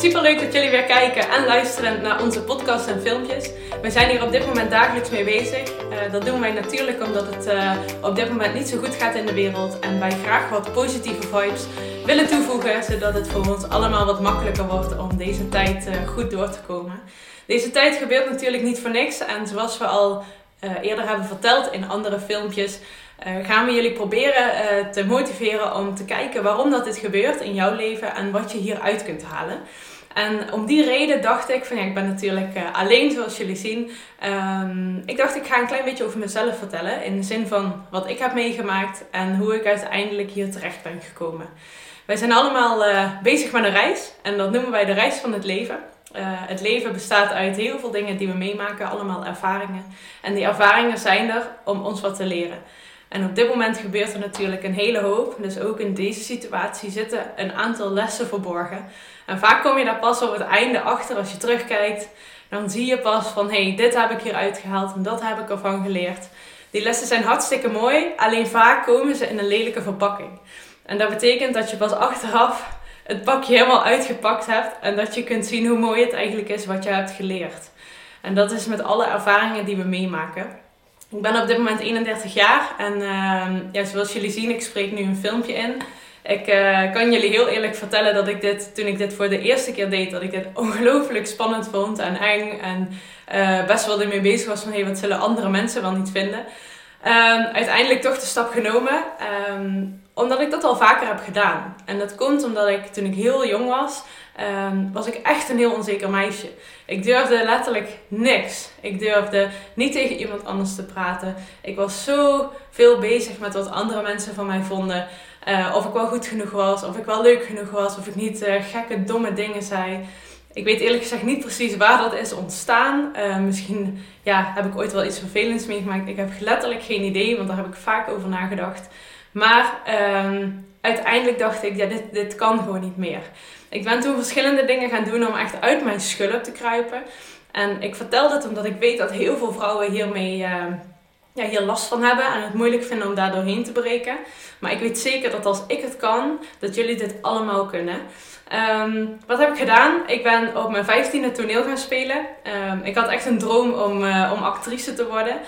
super leuk dat jullie weer kijken en luisteren naar onze podcasts en filmpjes. We zijn hier op dit moment dagelijks mee bezig. Uh, dat doen wij natuurlijk omdat het uh, op dit moment niet zo goed gaat in de wereld en wij graag wat positieve vibes willen toevoegen, zodat het voor ons allemaal wat makkelijker wordt om deze tijd uh, goed door te komen. Deze tijd gebeurt natuurlijk niet voor niks en zoals we al eerder hebben verteld in andere filmpjes, uh, gaan we jullie proberen uh, te motiveren om te kijken waarom dat dit gebeurt in jouw leven en wat je hieruit kunt halen. En om die reden dacht ik, van ja, ik ben natuurlijk uh, alleen zoals jullie zien. Um, ik dacht ik ga een klein beetje over mezelf vertellen. In de zin van wat ik heb meegemaakt en hoe ik uiteindelijk hier terecht ben gekomen. Wij zijn allemaal bezig met een reis en dat noemen wij de reis van het leven. het leven bestaat uit heel veel dingen die we meemaken, allemaal ervaringen. En die ervaringen zijn er om ons wat te leren. En op dit moment gebeurt er natuurlijk een hele hoop. Dus ook in deze situatie zitten een aantal lessen verborgen. En vaak kom je daar pas op het einde achter als je terugkijkt. Dan zie je pas van hé, hey, dit heb ik hieruit gehaald en dat heb ik ervan geleerd. Die lessen zijn hartstikke mooi, alleen vaak komen ze in een lelijke verpakking. En dat betekent dat je pas achteraf het pakje helemaal uitgepakt hebt en dat je kunt zien hoe mooi het eigenlijk is wat je hebt geleerd. En dat is met alle ervaringen die we meemaken. Ik ben op dit moment 31 jaar en uh, ja, zoals jullie zien, ik spreek nu een filmpje in. Ik uh, kan jullie heel eerlijk vertellen dat ik dit, toen ik dit voor de eerste keer deed, dat ik dit ongelooflijk spannend vond en eng. En uh, best wel ermee bezig was van, hey, wat zullen andere mensen wel niet vinden? Um, uiteindelijk toch de stap genomen, um, omdat ik dat al vaker heb gedaan. En dat komt omdat ik, toen ik heel jong was, um, was ik echt een heel onzeker meisje. Ik durfde letterlijk niks. Ik durfde niet tegen iemand anders te praten. Ik was zo veel bezig met wat andere mensen van mij vonden. Uh, of ik wel goed genoeg was, of ik wel leuk genoeg was, of ik niet uh, gekke, domme dingen zei. Ik weet eerlijk gezegd niet precies waar dat is ontstaan. Uh, misschien ja, heb ik ooit wel iets vervelends meegemaakt. Ik heb letterlijk geen idee, want daar heb ik vaak over nagedacht. Maar ehm, uiteindelijk dacht ik, ja, dit, dit kan gewoon niet meer. Ik ben toen verschillende dingen gaan doen om echt uit mijn schulp te kruipen. En ik vertel dit omdat ik weet dat heel veel vrouwen hiermee uh, ja, hier last van hebben en het moeilijk vinden om daar doorheen te breken. Maar ik weet zeker dat als ik het kan, dat jullie dit allemaal kunnen. Um, wat heb ik gedaan? Ik ben op mijn vijftiende toneel gaan spelen. Um, ik had echt een droom om, uh, om actrice te worden.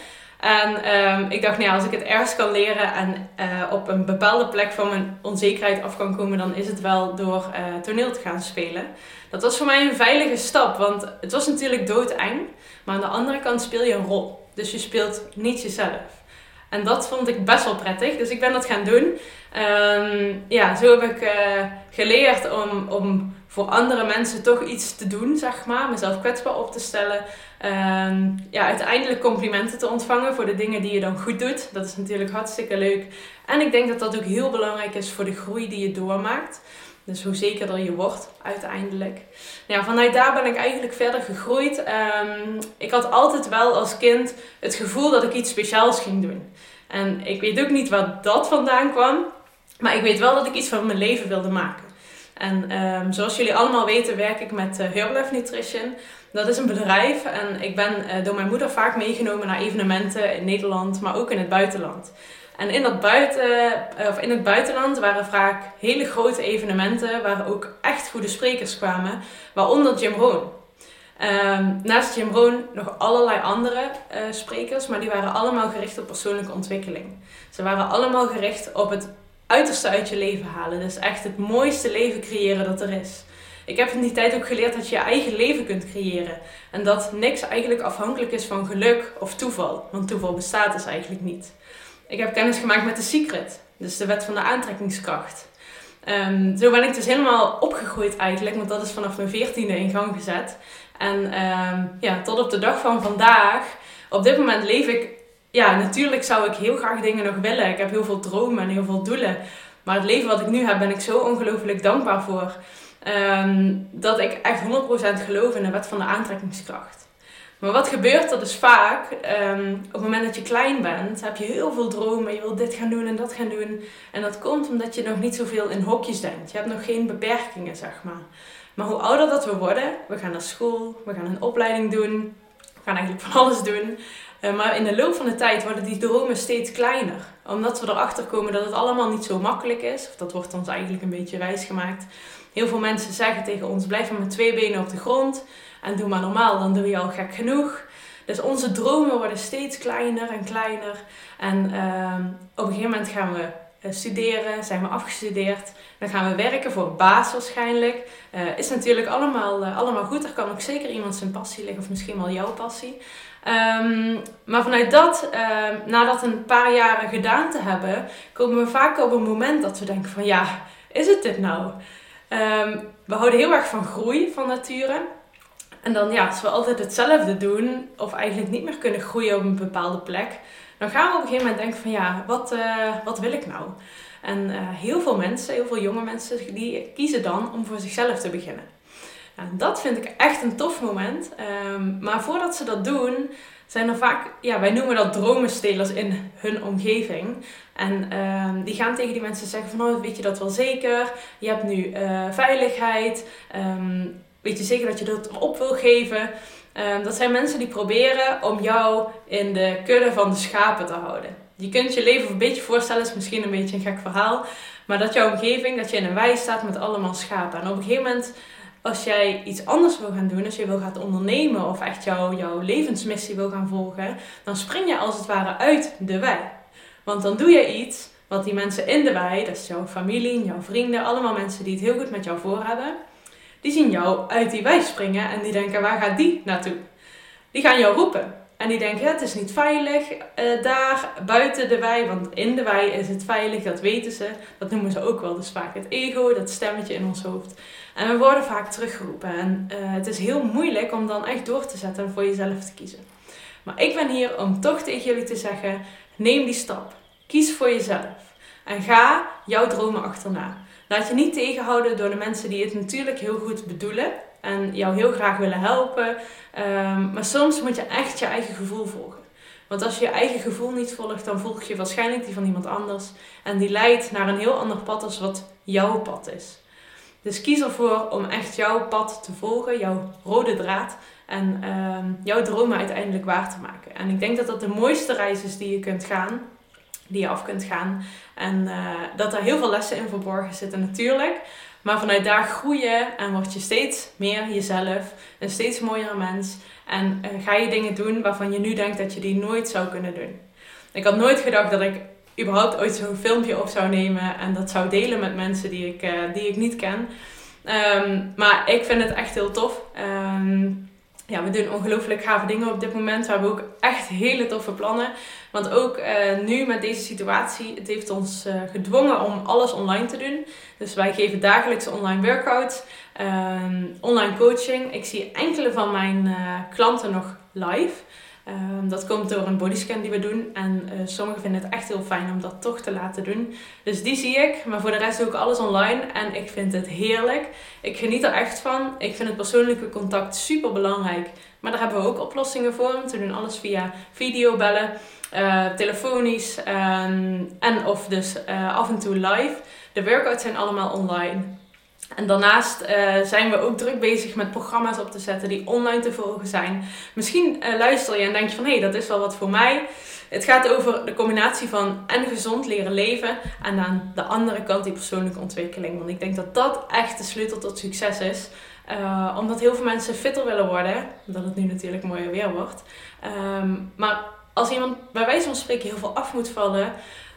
En um, ik dacht, nou als ik het ergens kan leren en uh, op een bepaalde plek van mijn onzekerheid af kan komen, dan is het wel door uh, toneel te gaan spelen. Dat was voor mij een veilige stap, want het was natuurlijk doodeng. Maar aan de andere kant speel je een rol. Dus je speelt niet jezelf. En dat vond ik best wel prettig. Dus ik ben dat gaan doen. Um, ja, zo heb ik uh, geleerd om, om voor andere mensen toch iets te doen, zeg maar. Mezelf kwetsbaar op te stellen. Um, ja, uiteindelijk complimenten te ontvangen voor de dingen die je dan goed doet. Dat is natuurlijk hartstikke leuk. En ik denk dat dat ook heel belangrijk is voor de groei die je doormaakt. Dus hoe zekerder je wordt uiteindelijk. Ja, vanuit daar ben ik eigenlijk verder gegroeid. Um, ik had altijd wel als kind het gevoel dat ik iets speciaals ging doen. En ik weet ook niet waar dat vandaan kwam. Maar ik weet wel dat ik iets van mijn leven wilde maken. En um, zoals jullie allemaal weten werk ik met uh, Herbalife Nutrition. Dat is een bedrijf en ik ben uh, door mijn moeder vaak meegenomen naar evenementen in Nederland, maar ook in het buitenland. En in, dat buiten, eh, of in het buitenland waren vaak hele grote evenementen waar ook echt goede sprekers kwamen, waaronder Jim Rohn. Um, naast Jim Rohn nog allerlei andere sprekers, maar die waren allemaal gericht op persoonlijke ontwikkeling. Ze waren allemaal gericht op het uiterste uit je leven halen. Dus echt het mooiste leven creëren dat er is. Ik heb in die tijd ook geleerd dat je je eigen leven kunt creëren. En dat niks eigenlijk afhankelijk is van geluk of toeval. Want toeval bestaat dus eigenlijk niet. Ik heb kennis gemaakt met de Secret, dus de wet van de aantrekkingskracht. Um, zo ben ik dus helemaal opgegroeid eigenlijk, want dat is vanaf mijn veertiende in gang gezet. En um, ja, tot op de dag van vandaag, op dit moment leef ik, ja, natuurlijk zou ik heel graag dingen nog willen. Ik heb heel veel dromen en heel veel doelen. Maar het leven wat ik nu heb, ben ik zo ongelooflijk dankbaar voor. Um, dat ik echt 100% geloof in de wet van de aantrekkingskracht. Maar wat gebeurt er dus vaak, um, op het moment dat je klein bent, heb je heel veel dromen. Je wil dit gaan doen en dat gaan doen. En dat komt omdat je nog niet zoveel in hokjes denkt. Je hebt nog geen beperkingen, zeg maar. Maar hoe ouder dat we worden, we gaan naar school, we gaan een opleiding doen, we gaan eigenlijk van alles doen. Uh, maar in de loop van de tijd worden die dromen steeds kleiner. Omdat we erachter komen dat het allemaal niet zo makkelijk is. Of dat wordt ons eigenlijk een beetje wijsgemaakt. Heel veel mensen zeggen tegen ons: blijf maar met twee benen op de grond. En doe maar normaal, dan doe je al gek genoeg. Dus onze dromen worden steeds kleiner en kleiner. En ehm, op een gegeven moment gaan we eh, studeren, zijn we afgestudeerd. Dan gaan we werken voor baas waarschijnlijk. Uh, is natuurlijk allemaal, uh, allemaal goed. Er kan ook zeker iemand zijn passie liggen, of misschien wel jouw passie. Um, maar vanuit dat, uh, na dat een paar jaren gedaan te hebben, komen we vaak op een moment dat we denken van ja, is het dit nou? Um, we houden heel erg van groei van nature. En dan ja, als we altijd hetzelfde doen, of eigenlijk niet meer kunnen groeien op een bepaalde plek, dan gaan we op een gegeven moment denken van ja, wat, uh, wat wil ik nou? En uh, heel veel mensen, heel veel jonge mensen, die kiezen dan om voor zichzelf te beginnen. Nou, dat vind ik echt een tof moment. Um, maar voordat ze dat doen, zijn er vaak, ja, wij noemen dat dromenstelers in hun omgeving. En um, die gaan tegen die mensen zeggen van, oh, weet je dat wel zeker? Je hebt nu uh, veiligheid. Um, weet je zeker dat je dat op wil geven? Um, dat zijn mensen die proberen om jou in de kudde van de schapen te houden. Je kunt je leven een beetje voorstellen, is misschien een beetje een gek verhaal. Maar dat jouw omgeving, dat je in een wei staat met allemaal schapen. En op een gegeven moment, als jij iets anders wil gaan doen, als je wil gaan ondernemen of echt jouw levensmissie wil gaan volgen, dan spring je als het ware uit de wei. Want dan doe je iets wat die mensen in de wei, dat is jouw familie, jouw vrienden, allemaal mensen die het heel goed met jou voor hebben die zien jou uit die wei springen en die denken, waar gaat die naartoe? Die gaan jou roepen. En die denken, het is niet veilig uh, daar buiten de wei, want in de wei is het veilig, dat weten ze. Dat noemen ze ook wel dus vaak het ego, dat stemmetje in ons hoofd. En we worden vaak teruggeroepen. En uh, het is heel moeilijk om dan echt door te zetten en voor jezelf te kiezen. Maar ik ben hier om toch tegen jullie te zeggen, neem die stap. Kies voor jezelf. En ga jouw dromen achterna. Laat je niet tegenhouden door de mensen die het natuurlijk heel goed bedoelen en jou heel graag willen helpen. Um, maar soms moet je echt je eigen gevoel volgen. Want als je je eigen gevoel niet volgt, dan volg je waarschijnlijk die van iemand anders. En die leidt naar een heel ander pad als wat jouw pad is. Dus kies ervoor om echt jouw pad te volgen, jouw rode draad. En um, jouw dromen uiteindelijk waar te maken. En ik denk dat dat de mooiste reis is die je kunt gaan die je af kunt gaan. En uh, dat er heel veel lessen in verborgen zitten natuurlijk. Maar vanuit daar groeien en word je steeds meer jezelf. Een steeds mooiere mens. En uh, ga je dingen doen waarvan je nu denkt dat je die nooit zou kunnen doen. Ik had nooit gedacht dat ik überhaupt ooit zo'n filmpje op zou nemen. En dat zou delen met mensen die ik, uh, die ik niet ken. Um, maar ik vind het echt heel tof. Um, ja, we doen ongelooflijk gave dingen op dit moment. We hebben ook echt hele toffe plannen. Want ook uh, nu met deze situatie, het heeft ons uh, gedwongen om alles online te doen. Dus wij geven dagelijks online workouts, um, online coaching. Ik zie enkele van mijn uh, klanten nog live. Um, dat komt door een bodyscan die we doen. En uh, sommigen vinden het echt heel fijn om dat toch te laten doen. Dus die zie ik. Maar voor de rest doe ik alles online. En ik vind het heerlijk. Ik geniet er echt van. Ik vind het persoonlijke contact super belangrijk. Maar daar hebben we ook oplossingen voor. We doen alles via videobellen, uh, telefonisch um, en of dus uh, af en toe live. De workouts zijn allemaal online. En daarnaast uh, zijn we ook druk bezig met programma's op te zetten die online te volgen zijn. Misschien uh, luister je en denk je van hé, hey, dat is wel wat voor mij. Het gaat over de combinatie van en gezond leren leven en aan de andere kant die persoonlijke ontwikkeling. Want ik denk dat dat echt de sleutel tot succes is. Uh, omdat heel veel mensen fitter willen worden, omdat het nu natuurlijk mooier weer wordt. Um, maar als iemand bij wijze van spreken heel veel af moet vallen,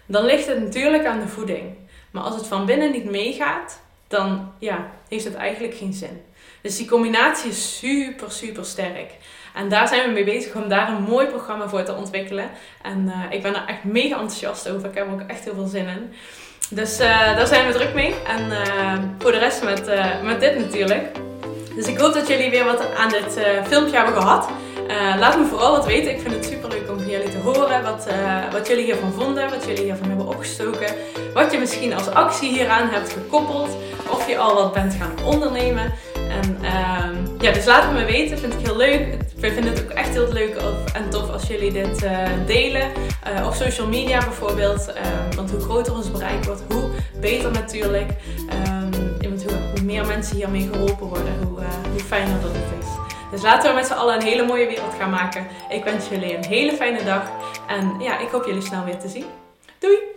dan ligt het natuurlijk aan de voeding. Maar als het van binnen niet meegaat, dan ja, heeft het eigenlijk geen zin. Dus die combinatie is super, super sterk. En daar zijn we mee bezig om daar een mooi programma voor te ontwikkelen. En uh, ik ben er echt mega enthousiast over. Ik heb er ook echt heel veel zin in. Dus uh, daar zijn we druk mee. En uh, voor de rest met, met dit natuurlijk. Dus ik hoop dat jullie weer wat aan dit filmpje hebben gehad. laat me vooral wat weten. Ik vind het super van jullie te horen. Wat, wat jullie hiervan vonden. Wat jullie hiervan hebben opgestoken. Wat je misschien als actie hieraan hebt gekoppeld of je al wat bent gaan ondernemen. En uh, ja, dus laat het me weten. Vind ik heel leuk. Ik vind het ook echt heel leuk en tof als jullie dit uh, delen. Uh, op social media bijvoorbeeld. Uh, want hoe groter ons bereik wordt, hoe beter natuurlijk. Ehm, hoe, meer mensen hiermee geholpen worden, hoe, eh, hoe fijner dat het is. Dus laten we met z'n allen een hele mooie wereld gaan maken. Ik wens jullie een hele fijne dag. En ja, ik hoop jullie snel weer te zien. Doei!